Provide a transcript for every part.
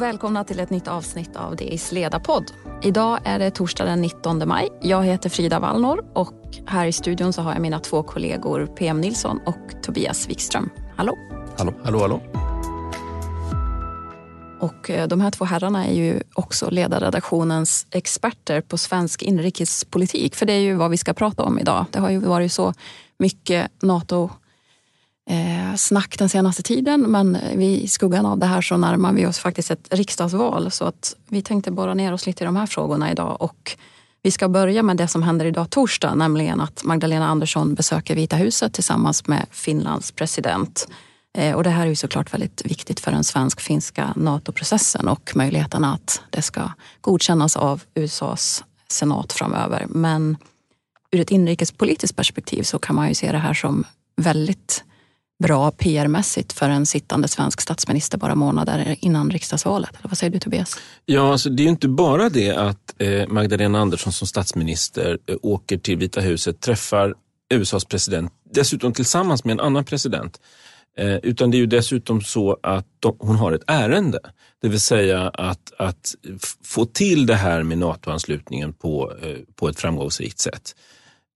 och välkomna till ett nytt avsnitt av DIs ledarpodd. Idag är det torsdag den 19 maj. Jag heter Frida Wallnor och här i studion så har jag mina två kollegor PM Nilsson och Tobias Wikström. Hallå! Hallå, hallå, hallå. Och eh, de här två herrarna är ju också ledarredaktionens experter på svensk inrikespolitik. För det är ju vad vi ska prata om idag. Det har ju varit så mycket NATO eh, snack den senaste tiden men i skuggan av det här så närmar vi oss faktiskt ett riksdagsval så att vi tänkte borra ner oss lite i de här frågorna idag och vi ska börja med det som händer idag torsdag, nämligen att Magdalena Andersson besöker Vita huset tillsammans med Finlands president. Eh, och det här är ju såklart väldigt viktigt för den svensk-finska NATO-processen och möjligheterna att det ska godkännas av USAs senat framöver. Men ur ett inrikespolitiskt perspektiv så kan man ju se det här som väldigt bra PR-mässigt för en sittande svensk statsminister bara månader innan riksdagsvalet. Eller vad säger du Tobias? Ja, alltså det är inte bara det att eh, Magdalena Andersson som statsminister eh, åker till Vita huset, träffar USAs president, dessutom tillsammans med en annan president. Eh, utan det är ju dessutom så att de, hon har ett ärende. Det vill säga att, att få till det här med NATO-anslutningen på, på ett framgångsrikt sätt.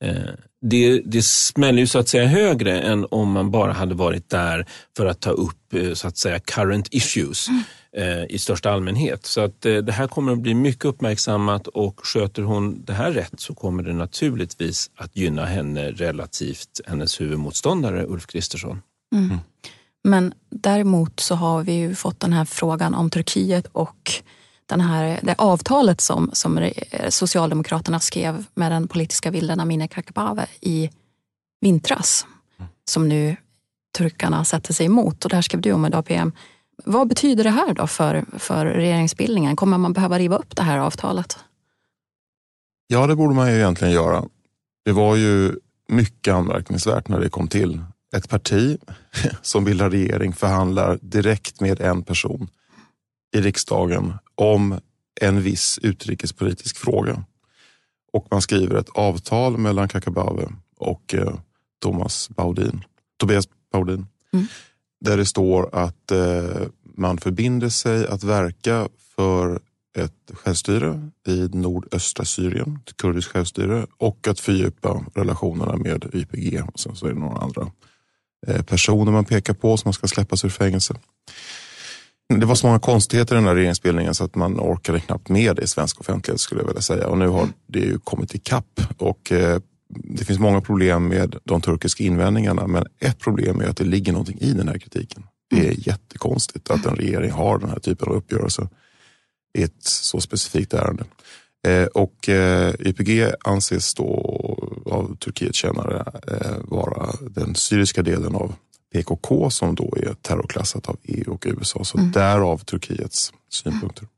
Eh, det, det smäller ju så att säga högre än om man bara hade varit där för att ta upp eh, så att säga current issues mm. i största allmänhet. Så att det här kommer att bli mycket uppmärksammat och sköter hon det här rätt så kommer det naturligtvis att gynna henne relativt hennes huvudmotståndare Ulf Kristersson. Mm. Mm. Men däremot så har vi ju fått den här frågan om Turkiet och den här, det avtalet som, som Socialdemokraterna skrev med den politiska vilden Amineh Kakabaveh i vintras. Mm. Som nu turkarna sätter sig emot och det här skrev du om idag PM. Vad betyder det här då för, för regeringsbildningen? Kommer man behöva riva upp det här avtalet? Ja, det borde man ju egentligen göra. Det var ju mycket anmärkningsvärt när det kom till. Ett parti som bildar regering förhandlar direkt med en person i riksdagen om en viss utrikespolitisk fråga. Och man skriver ett avtal mellan Kakabaveh och eh, Thomas Baudin, Tobias Baudin. Mm. Där det står att eh, man förbinder sig att verka för ett självstyre i nordöstra Syrien, ett kurdiskt självstyre och att fördjupa relationerna med YPG. Och sen så är det några andra eh, personer man pekar på som man ska släppas ur fängelse. Det var så många konstigheter i den här regeringsbildningen så att man orkade knappt med det i svensk offentlighet skulle jag vilja säga. Och nu har det ju kommit ikapp och eh, det finns många problem med de turkiska invändningarna men ett problem är att det ligger någonting i den här kritiken. Det är jättekonstigt att en regering har den här typen av uppgörelser i ett så specifikt ärende. Eh, och eh, YPG anses då av Turkietkännare eh, vara den syriska delen av PKK som då är terrorklassat av EU och USA. Så mm. därav Turkiets synpunkter.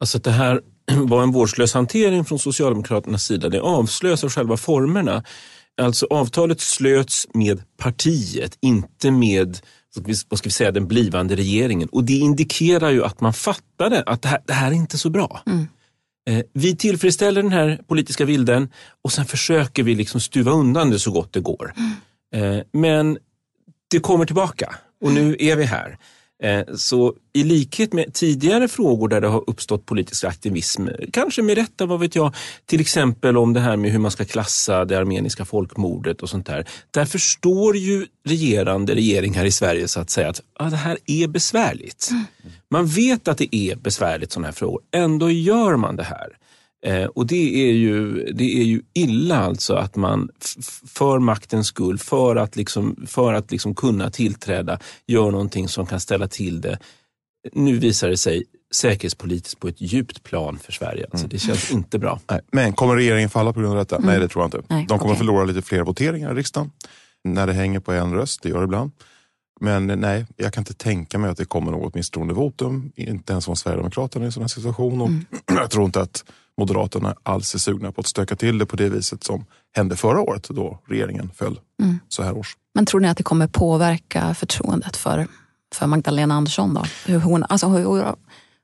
Alltså det här var en vårdslös hantering från Socialdemokraternas sida. Det avslösar själva formerna. Alltså avtalet slöts med partiet, inte med vad ska vi säga, den blivande regeringen. Och det indikerar ju att man fattade att det här, det här är inte så bra. Mm. Eh, vi tillfredsställer den här politiska vilden och sen försöker vi liksom stuva undan det så gott det går. Mm. Eh, men det kommer tillbaka och nu är vi här. Eh, så i likhet med tidigare frågor där det har uppstått politisk aktivism, kanske med rätta, vad vet jag, till exempel om det här med hur man ska klassa det armeniska folkmordet och sånt där. Där förstår ju regerande regeringar i Sverige så att säga att ja, det här är besvärligt. Man vet att det är besvärligt sådana här frågor, ändå gör man det här. Eh, och det är, ju, det är ju illa alltså att man för maktens skull, för att, liksom, för att liksom kunna tillträda, gör någonting som kan ställa till det. Nu visar det sig säkerhetspolitiskt på ett djupt plan för Sverige. Alltså, mm. Det känns inte bra. Nej. Men kommer regeringen falla på grund av detta? Mm. Nej, det tror jag inte. Nej, De kommer okay. förlora lite fler voteringar i riksdagen. När det hänger på en röst, det gör det ibland. Men nej, jag kan inte tänka mig att det kommer något misstroendevotum. Inte ens från Sverigedemokraterna i en sån här situation. Och mm. jag tror inte att Moderaterna alls är sugna på att stöka till det på det viset som hände förra året då regeringen föll mm. så här års. Men tror ni att det kommer påverka förtroendet för, för Magdalena Andersson? Då? Hur hon, alltså, hur,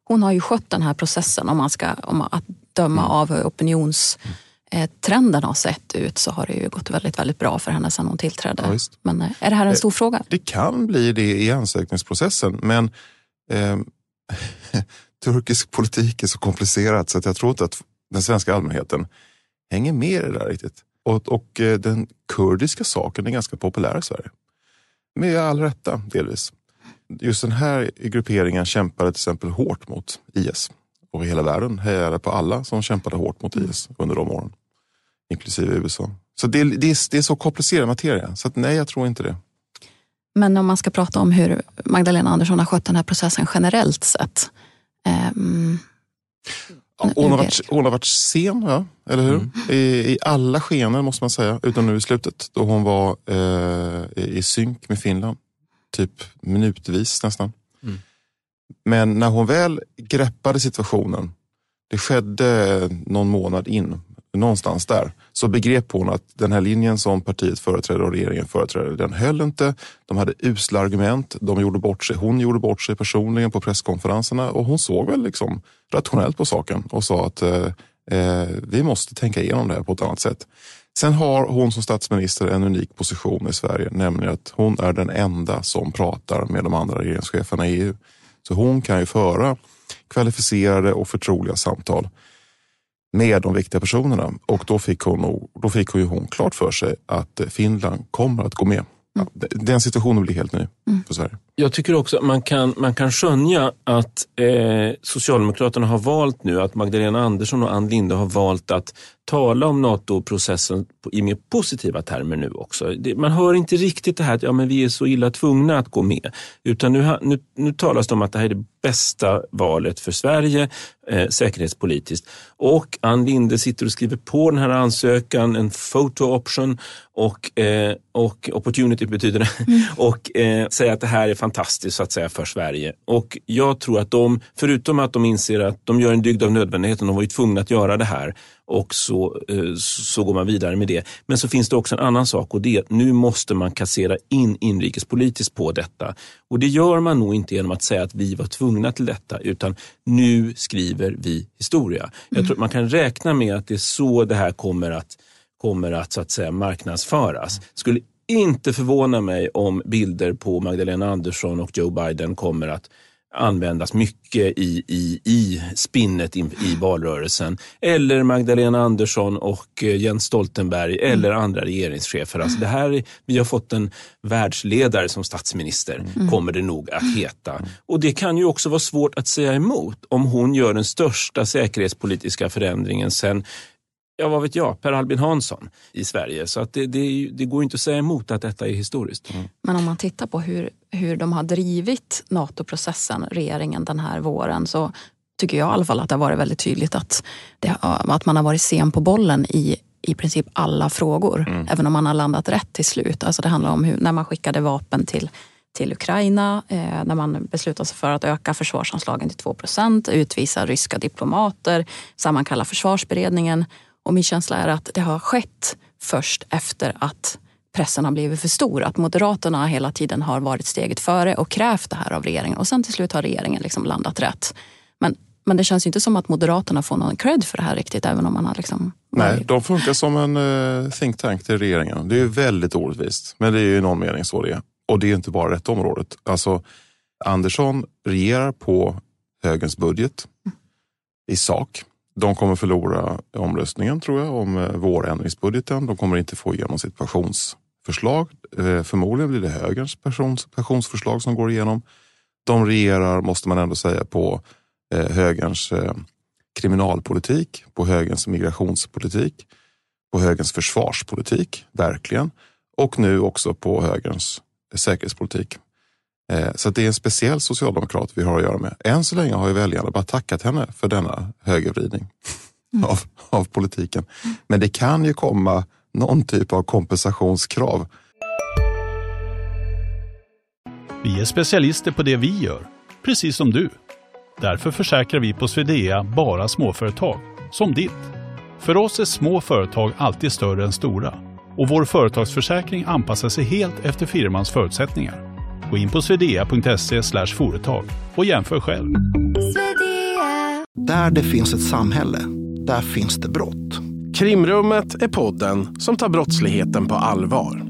hon har ju skött den här processen om man ska om att döma mm. av hur opinionstrenden har sett ut så har det ju gått väldigt, väldigt bra för henne sedan hon tillträdde. Ja, men eh, är det här en stor eh, fråga? Det kan bli det i ansökningsprocessen men eh, turkisk politik är så komplicerat så att jag tror inte att den svenska allmänheten hänger med i det där riktigt. Och, och eh, den kurdiska saken är ganska populär i Sverige. Med all rätta, delvis. Just den här grupperingen kämpade till exempel hårt mot IS. Och hela världen hejade på alla som kämpade hårt mot IS under de åren. Inklusive USA. Så det, det, är, det är så komplicerad materia. Så att nej, jag tror inte det. Men om man ska prata om hur Magdalena Andersson har skött den här processen generellt sett. Um, hon, har varit, hon har varit sen, ja, eller hur? Mm. I, I, alla skener måste man säga, utom nu i slutet då hon var eh, i synk med Finland. Typ minutvis nästan. Mm. Men när hon väl greppade situationen, det skedde någon månad in någonstans där, så begrep hon att den här linjen som partiet företräder och regeringen företräder, den höll inte. De hade usla argument, de gjorde bort sig. hon gjorde bort sig personligen på presskonferenserna och hon såg väl liksom rationellt på saken och sa att eh, eh, vi måste tänka igenom det här på ett annat sätt. Sen har hon som statsminister en unik position i Sverige, nämligen att hon är den enda som pratar med de andra regeringscheferna i EU. Så hon kan ju föra kvalificerade och förtroliga samtal med de viktiga personerna. Och då fick hon, då fick hon, hon klart för sig att Finland kommer att gå med. Ja, den situationen blir helt ny mm. för Sverige. Jag tycker också att man kan, man kan skönja att eh, Socialdemokraterna har valt nu, att Magdalena Andersson och Ann Linde har valt att tala om NATO-processen i mer positiva termer nu också. Man hör inte riktigt det här att ja, men vi är så illa tvungna att gå med. Utan nu, nu, nu talas det om att det här är det bästa valet för Sverige eh, säkerhetspolitiskt. Och Ann Linde sitter och skriver på den här ansökan, en photo option och, eh, och opportunity betyder det. Mm. och eh, säger att det här är fantastiskt så att säga för Sverige. Och jag tror att de, förutom att de inser att de gör en dygd av nödvändigheten, de var ju tvungna att göra det här och så, eh, så går man vidare med det. Men så finns det också en annan sak och det är att nu måste man kassera in inrikespolitiskt på detta. Och det gör man nog inte genom att säga att vi var tvungna till detta utan nu skriver vi historia. Jag tror att man kan räkna med att det är så det här kommer att kommer att så att säga marknadsföras. Skulle inte förvåna mig om bilder på Magdalena Andersson och Joe Biden kommer att användas mycket i, i, i spinnet i, i valrörelsen. Eller Magdalena Andersson och eh, Jens Stoltenberg mm. eller andra regeringschefer. Alltså det här, vi har fått en världsledare som statsminister, mm. kommer det nog att heta. Och det kan ju också vara svårt att säga emot om hon gör den största säkerhetspolitiska förändringen sen ja vad vet jag, Per Albin Hansson i Sverige. Så att det, det, det går inte att säga emot att detta är historiskt. Mm. Men om man tittar på hur, hur de har drivit NATO-processen, regeringen den här våren, så tycker jag i alla fall att det har varit väldigt tydligt att, det, att man har varit sen på bollen i i princip alla frågor, mm. även om man har landat rätt till slut. Alltså det handlar om hur, när man skickade vapen till till Ukraina, eh, när man beslutade sig för att öka försvarsanslagen till 2% utvisa ryska diplomater, sammankalla försvarsberedningen och min känsla är att det har skett först efter att pressen har blivit för stor. Att Moderaterna hela tiden har varit steget före och krävt det här av regeringen. Och sen till slut har regeringen liksom landat rätt. Men, men det känns inte som att Moderaterna får någon cred för det här riktigt. Även om man har liksom Nej, de funkar som en uh, think tank till regeringen. Det är väldigt orättvist. Men det är ju i någon mening så det är. Och det är inte bara rätt området. Alltså, Andersson regerar på högens budget i sak. De kommer förlora omröstningen tror jag om eh, vårändringsbudgeten. De kommer inte få igenom sitt pensionsförslag. Eh, förmodligen blir det högerns pensionsförslag som går igenom. De regerar, måste man ändå säga, på eh, högerns kriminalpolitik, på högerns migrationspolitik, på högerns försvarspolitik, verkligen. Och nu också på högerns säkerhetspolitik. Eh, så det är en speciell socialdemokrat vi har att göra med. Än så länge har ju väljarna bara tackat henne för denna högervridning mm. av, av politiken. Men det kan ju komma någon typ av kompensationskrav. Vi är specialister på det vi gör, precis som du. Därför försäkrar vi på Swedea bara småföretag, som ditt. För oss är små företag alltid större än stora och vår företagsförsäkring anpassar sig helt efter firmans förutsättningar. Gå in på swedea.se företag och jämför själv. Där det finns ett samhälle, där finns det brott. Krimrummet är podden som tar brottsligheten på allvar.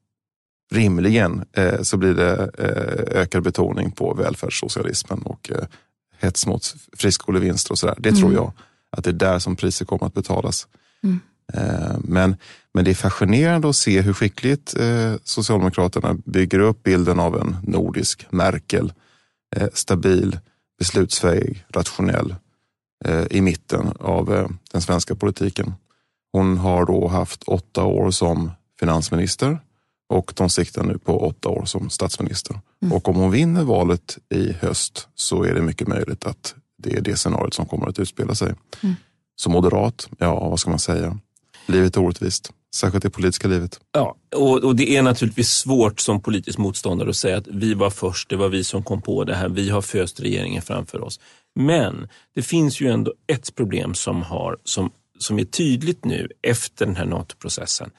rimligen eh, så blir det eh, ökad betoning på välfärdssocialismen och eh, hets mot friskolevinster och sådär. Det tror jag att det är där som priset kommer att betalas. Eh, Men, men det är fascinerande att se hur skickligt eh, Socialdemokraterna bygger upp bilden av en nordisk Merkel. Eh, stabil, beslutsfähig, rationell i mitten av den svenska politiken. Hon har då haft åtta år som finansminister och de siktar nu på åtta år som statsminister. Och om hon vinner valet i höst så är det mycket möjligt att det är det scenariot som kommer att utspela sig. Som moderat, ja vad ska man säga? Livet är orättvist, särskilt det politiska livet. Ja, och, och det är naturligtvis svårt som politisk motståndare att säga att vi var först, det var vi som kom på det här, vi har föst regeringen framför oss. Men det finns ju ändå ett problem som, har, som, som är tydligt nu efter den här NATO-processen.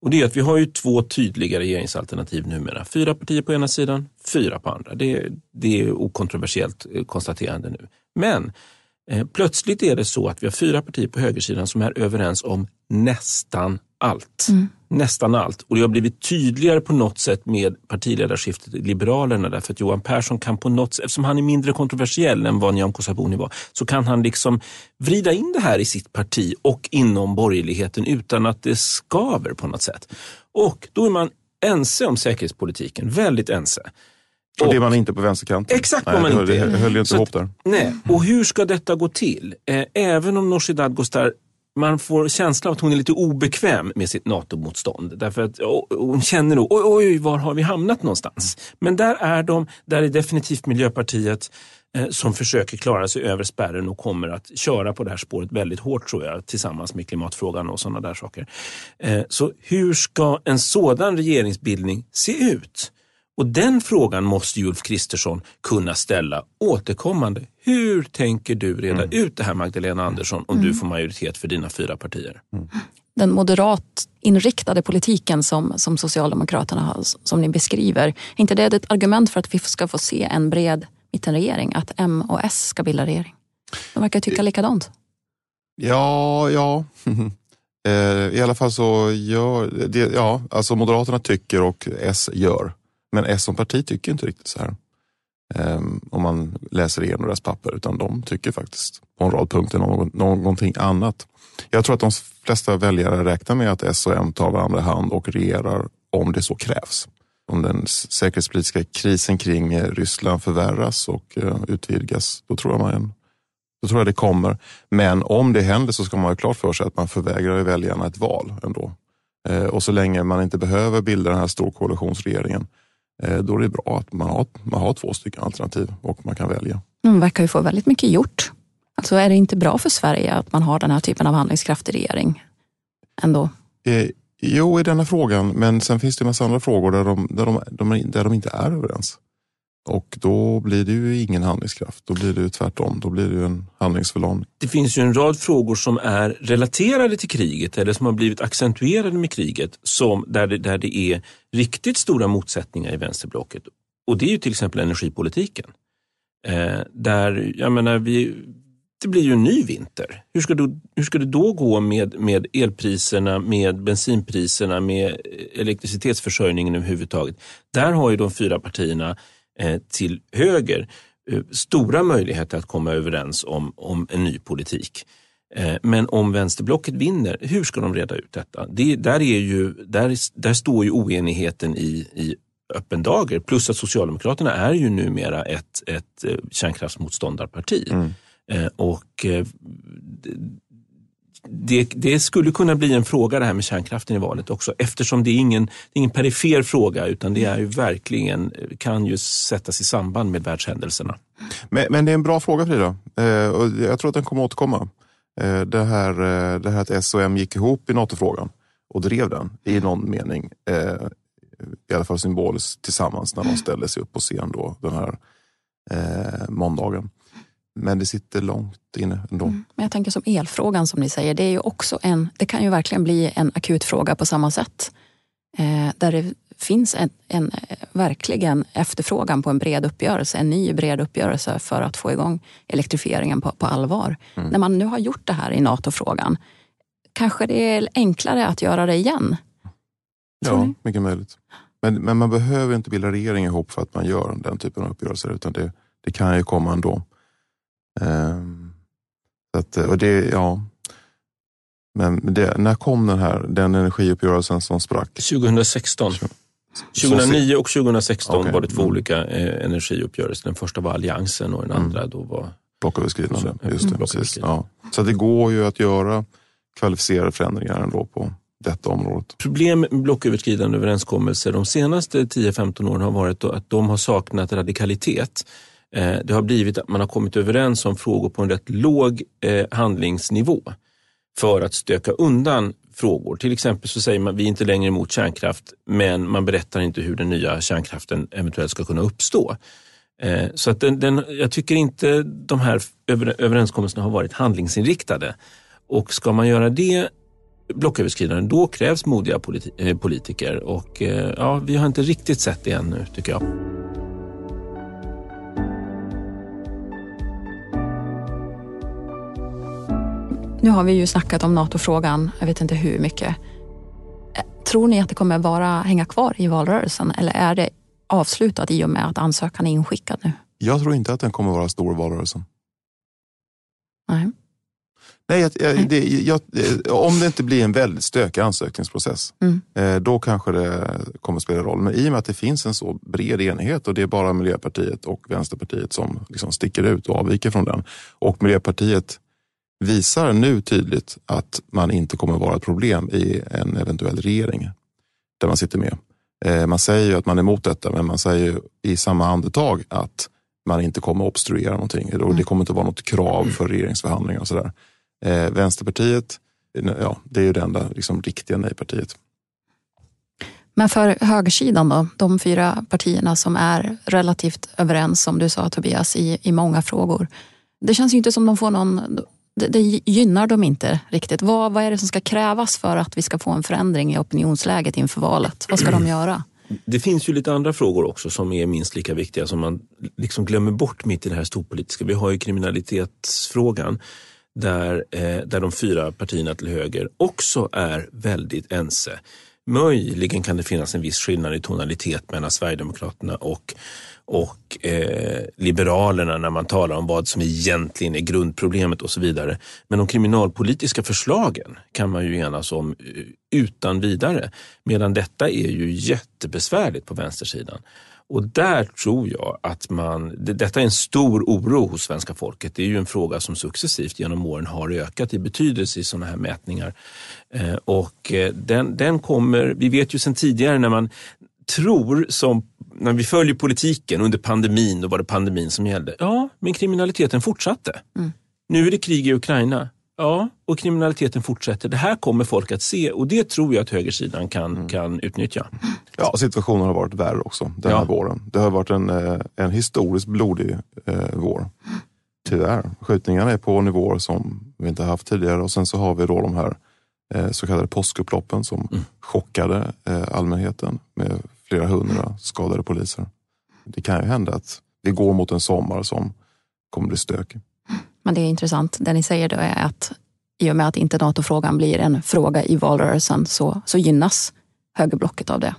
Och det är att vi har ju två tydliga regeringsalternativ numera. Fyra partier på ena sidan, fyra på andra. Det, det är okontroversiellt eh, konstaterande nu. Men eh, plötsligt är det så att vi har fyra partier på högersidan som är överens om nästan allt. Nästan allt. Och det har blivit tydligare på något sätt med partiledarskiftet i Liberalerna därför att Johan Persson kan på något sätt, eftersom han är mindre kontroversiell än vad Nyamko Sabuni var, så kan han liksom vrida in det här i sitt parti och inom borgerligheten utan att det skaver på något sätt. Och då är man ense om säkerhetspolitiken, väldigt ense. Och det är man inte på vänsterkanten. Exakt vad man inte är. Det höll ju inte Så ihop där. Nej, och hur ska detta gå till? Eh, även om Nooshi Dadgostar man får känslan av att hon är lite obekväm med sitt NATO-motstånd. Därför att hon känner nog, oj, oj, var har vi hamnat någonstans? Men där är de, där är definitivt Miljöpartiet eh, som försöker klara sig över spärren och kommer att köra på det här spåret väldigt hårt tror jag, tillsammans med klimatfrågan och sådana där saker. Eh, så hur ska en sådan regeringsbildning se ut? Och den frågan måste Ulf Kristersson kunna ställa återkommande. Hur tänker du reda ut det här Magdalena Andersson om du får majoritet för dina fyra partier? den moderat inriktade politiken som, som Socialdemokraterna har, som ni beskriver, är inte det ett argument för att vi ska få se en bred mittenregering? Att M och S ska bilda regering? De verkar tycka likadant. Ja, ja. Eh, I alla fall så gör, det, ja, alltså Moderaterna tycker och S gör. Men S som parti tycker inte riktigt så här. Um, om man läser igenom deras papper, utan de tycker faktiskt på en rad punkter någon, någonting annat. Jag tror att de flesta väljare räknar med att S och M tar varandra i hand och regerar om det så krävs. Om den säkerhetspolitiska krisen kring Ryssland förvärras och uh, utvidgas, då tror jag man då tror jag det kommer. Men om det händer så ska man ha klart för sig att man förvägrar väljarna ett val ändå. Uh, och så länge man inte behöver bilda den här storkoalitionsregeringen, då är det bra att man har, man har två stycken alternativ och man kan välja. De verkar ju få väldigt mycket gjort. Alltså är det inte bra för Sverige att man har den här typen av handlingskraftig regering? Ändå. Eh, jo, i denna frågan, men sen finns det en massa andra frågor där de, där de, de, där de inte är överens. Och då blir det ju ingen handlingskraft. Då blir det ju tvärtom. Då blir det ju en handlingsförlamning. Det finns ju en rad frågor som är relaterade till kriget eller som har blivit accentuerade med kriget som, där, det, där det är riktigt stora motsättningar i vänsterblocket. Och det är ju till exempel energipolitiken. Eh, där, jag menar, vi, det blir ju en ny vinter. Hur ska, du, hur ska det då gå med, med elpriserna, med bensinpriserna, med elektricitetsförsörjningen överhuvudtaget? Där har ju de fyra partierna till höger eh, stora möjligheter att komma överens om, om en ny politik. Eh, Men om vänsterblocket vinner, hur ska de reda ut detta? Det, där, är ju, där, där står ju oenigheten i, i öppen dager. Plus att Socialdemokraterna är ju numera ett, ett eh, kärnkraftsmotståndarparti. Eh, Och eh, det, det skulle kunna bli en fråga det här med kärnkraften i valet också eftersom det är ingen, det är ingen perifer fråga utan det är ju verkligen, kan ju sättas i samband med världshändelserna. Men, men det är en bra fråga Frida. Eh, och jag tror att den kommer återkomma. Eh, det, här, eh, det här att S och M gick ihop i NATO-frågan och drev den i någon mening. Eh, i alla fall symboliskt tillsammans när de ställde sig upp på scen då, den här eh, måndagen. Men det sitter långt inne ändå. Mm. Men jag tänker som elfrågan som ni säger, det, är ju också en, det kan ju verkligen bli en akut fråga på samma sätt. Eh, där det finns en, en, verkligen efterfrågan på en bred uppgörelse, en ny bred uppgörelse för att få igång elektrifieringen på, på allvar. Mm. När man nu har gjort det här i NATO-frågan, kanske det är enklare att göra det igen? Ja, mycket möjligt. Men, men man behöver inte bilda regering ihop för att man gör den typen av uppgörelser, utan det, det kan ju komma ändå. Um, att, och det, ja. Men det, när kom den här den energiuppgörelsen som sprack? 2016. 2009 och 2016 okay. var det två mm. olika eh, energiuppgörelser. Den första var Alliansen och den mm. andra då var blocköverskridande. Just det, precis. Ja. Så det går ju att göra kvalificerade förändringar ändå på detta området. Problem med blocköverskridande överenskommelser de senaste 10-15 åren har varit att de har saknat radikalitet. Eh, det har blivit att man har kommit överens om frågor på en rätt låg eh, handlingsnivå för att stöka undan frågor. Till exempel så säger man vi är inte längre emot kärnkraft men man berättar inte hur den nya kärnkraften eventuellt ska kunna uppstå. Eh, så att den, den, jag tycker inte de här överenskommelserna har varit handlingsinriktade. Och ska man göra det blocköverskridande, då krävs modiga politi politiker och ja, vi har inte riktigt sett det ännu tycker jag. Nu har vi ju snackat om NATO-frågan, jag vet inte hur mycket. Eh, tror ni att det kommer vara, hänga kvar i valrörelsen eller är det avslutat i och med att ansökan är inskickad nu? Jag tror inte att den kommer vara stor i valrörelsen. Nej. Nej, jag, jag, det, jag, om det inte blir en väldigt stökig ansökningsprocess, mm. Eh, då kanske det kommer spela roll. Men i och med att det finns en så bred enighet och det är bara Miljöpartiet och Vänsterpartiet som liksom sticker ut och avviker från den. Och Miljöpartiet visar nu tydligt att man inte kommer vara ett problem i en eventuell regering där man sitter med. Eh, man säger ju att man är emot detta, men man säger i samma andetag att man inte kommer obstruera någonting. Och det mm. kommer inte vara något krav för regeringsförhandlingar och sådär. Eh, Vänsterpartiet, ja, det är ju det enda liksom, riktiga nej-partiet. Men för högersidan då, de fyra partierna som är relativt överens, som du sa Tobias, i, i många frågor. Det känns ju inte som de får någon det, det gynnar dem inte riktigt. Vad, vad är det som ska krävas för att vi ska få en förändring i opinionsläget inför valet? Vad ska de göra? Det finns ju lite andra frågor också som är minst lika viktiga som man liksom glömmer bort mitt i det här storpolitiska. Vi har ju kriminalitetsfrågan där, eh, där de fyra partierna till höger också är väldigt ense. Möjligen kan det finnas en viss skillnad i tonalitet mellan Sverigedemokraterna och, och eh, Liberalerna när man talar om vad som egentligen är grundproblemet och så vidare. Men de kriminalpolitiska förslagen kan man ju enas om eh, utan vidare. Medan detta är ju jättebesvärligt på vänstersidan. Och där tror jag att man, detta är en stor oro hos svenska folket. Det är ju en fråga som successivt genom åren har ökat i betydelse i sådana här mätningar. Eh, och eh, den, den kommer, vi vet ju sedan tidigare när man tror som när vi följer politiken under pandemin, då var det pandemin som gällde. Ja, men kriminaliteten fortsatte. Mm. Nu är det krig i Ukraina. Ja, och kriminaliteten fortsätter. Det här kommer folk att se och det tror jag att högersidan kan, mm. kan utnyttja. Ja, situationen har varit värre också den här ja. våren. Det har varit en, eh, en historiskt blodig eh, vår. Tyvärr. Skjutningarna är på nivåer som vi inte haft tidigare och sen så har vi då de här eh, så kallade påskupploppen som mm. chockade eh, allmänheten med flera hundra skadade poliser. Det kan ju hända att vi går mot en sommar som kommer bli stökig. Men det är intressant. Det ni säger då är att i och med att inte NATO-frågan blir en fråga i valrörelsen så, så gynnas högerblocket av det.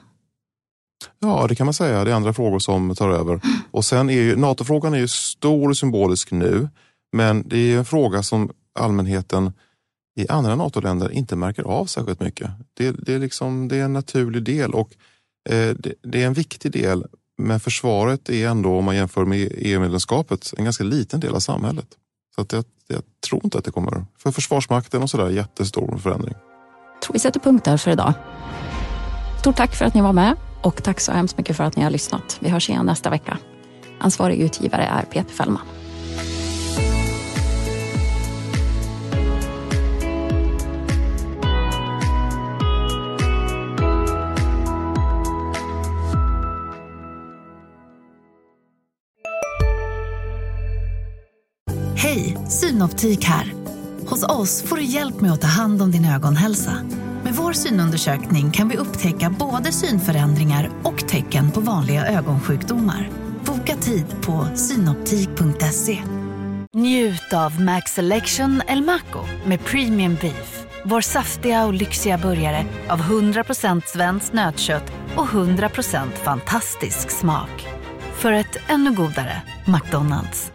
Ja, det kan man säga. Det är andra frågor som tar över. Och sen är ju NATO-frågan är ju stor och symbolisk nu, men det är en fråga som allmänheten i andra NATO-länder inte märker av särskilt mycket. Det, det, är, liksom, det är en naturlig del och eh, det, det, är en viktig del. Men försvaret är ändå, om man jämför med EU-medlemskapet, en ganska liten del av samhället. Så att jag, jag tror inte att det kommer, för Försvarsmakten och sådär, jättestor förändring. Jag tror vi sätter punkt där för idag. Stort tack för att ni var med och tack så hemskt mycket för att ni har lyssnat. Vi hörs igen nästa vecka. Ansvarig utgivare är Peter Fällman. Hej, Synoptik här. Hos oss får du hjälp med att ta hand om din ögonhälsa. Med vår synundersökning kan vi upptäcka både synförändringar och tecken på vanliga ögonsjukdomar. Boka tid på synoptik.se. Njut av Max Selection El Maco med Premium Beef. Vår saftiga och lyxiga burgare av 100% svenskt nötkött och 100% fantastisk smak. För ett ännu godare McDonalds.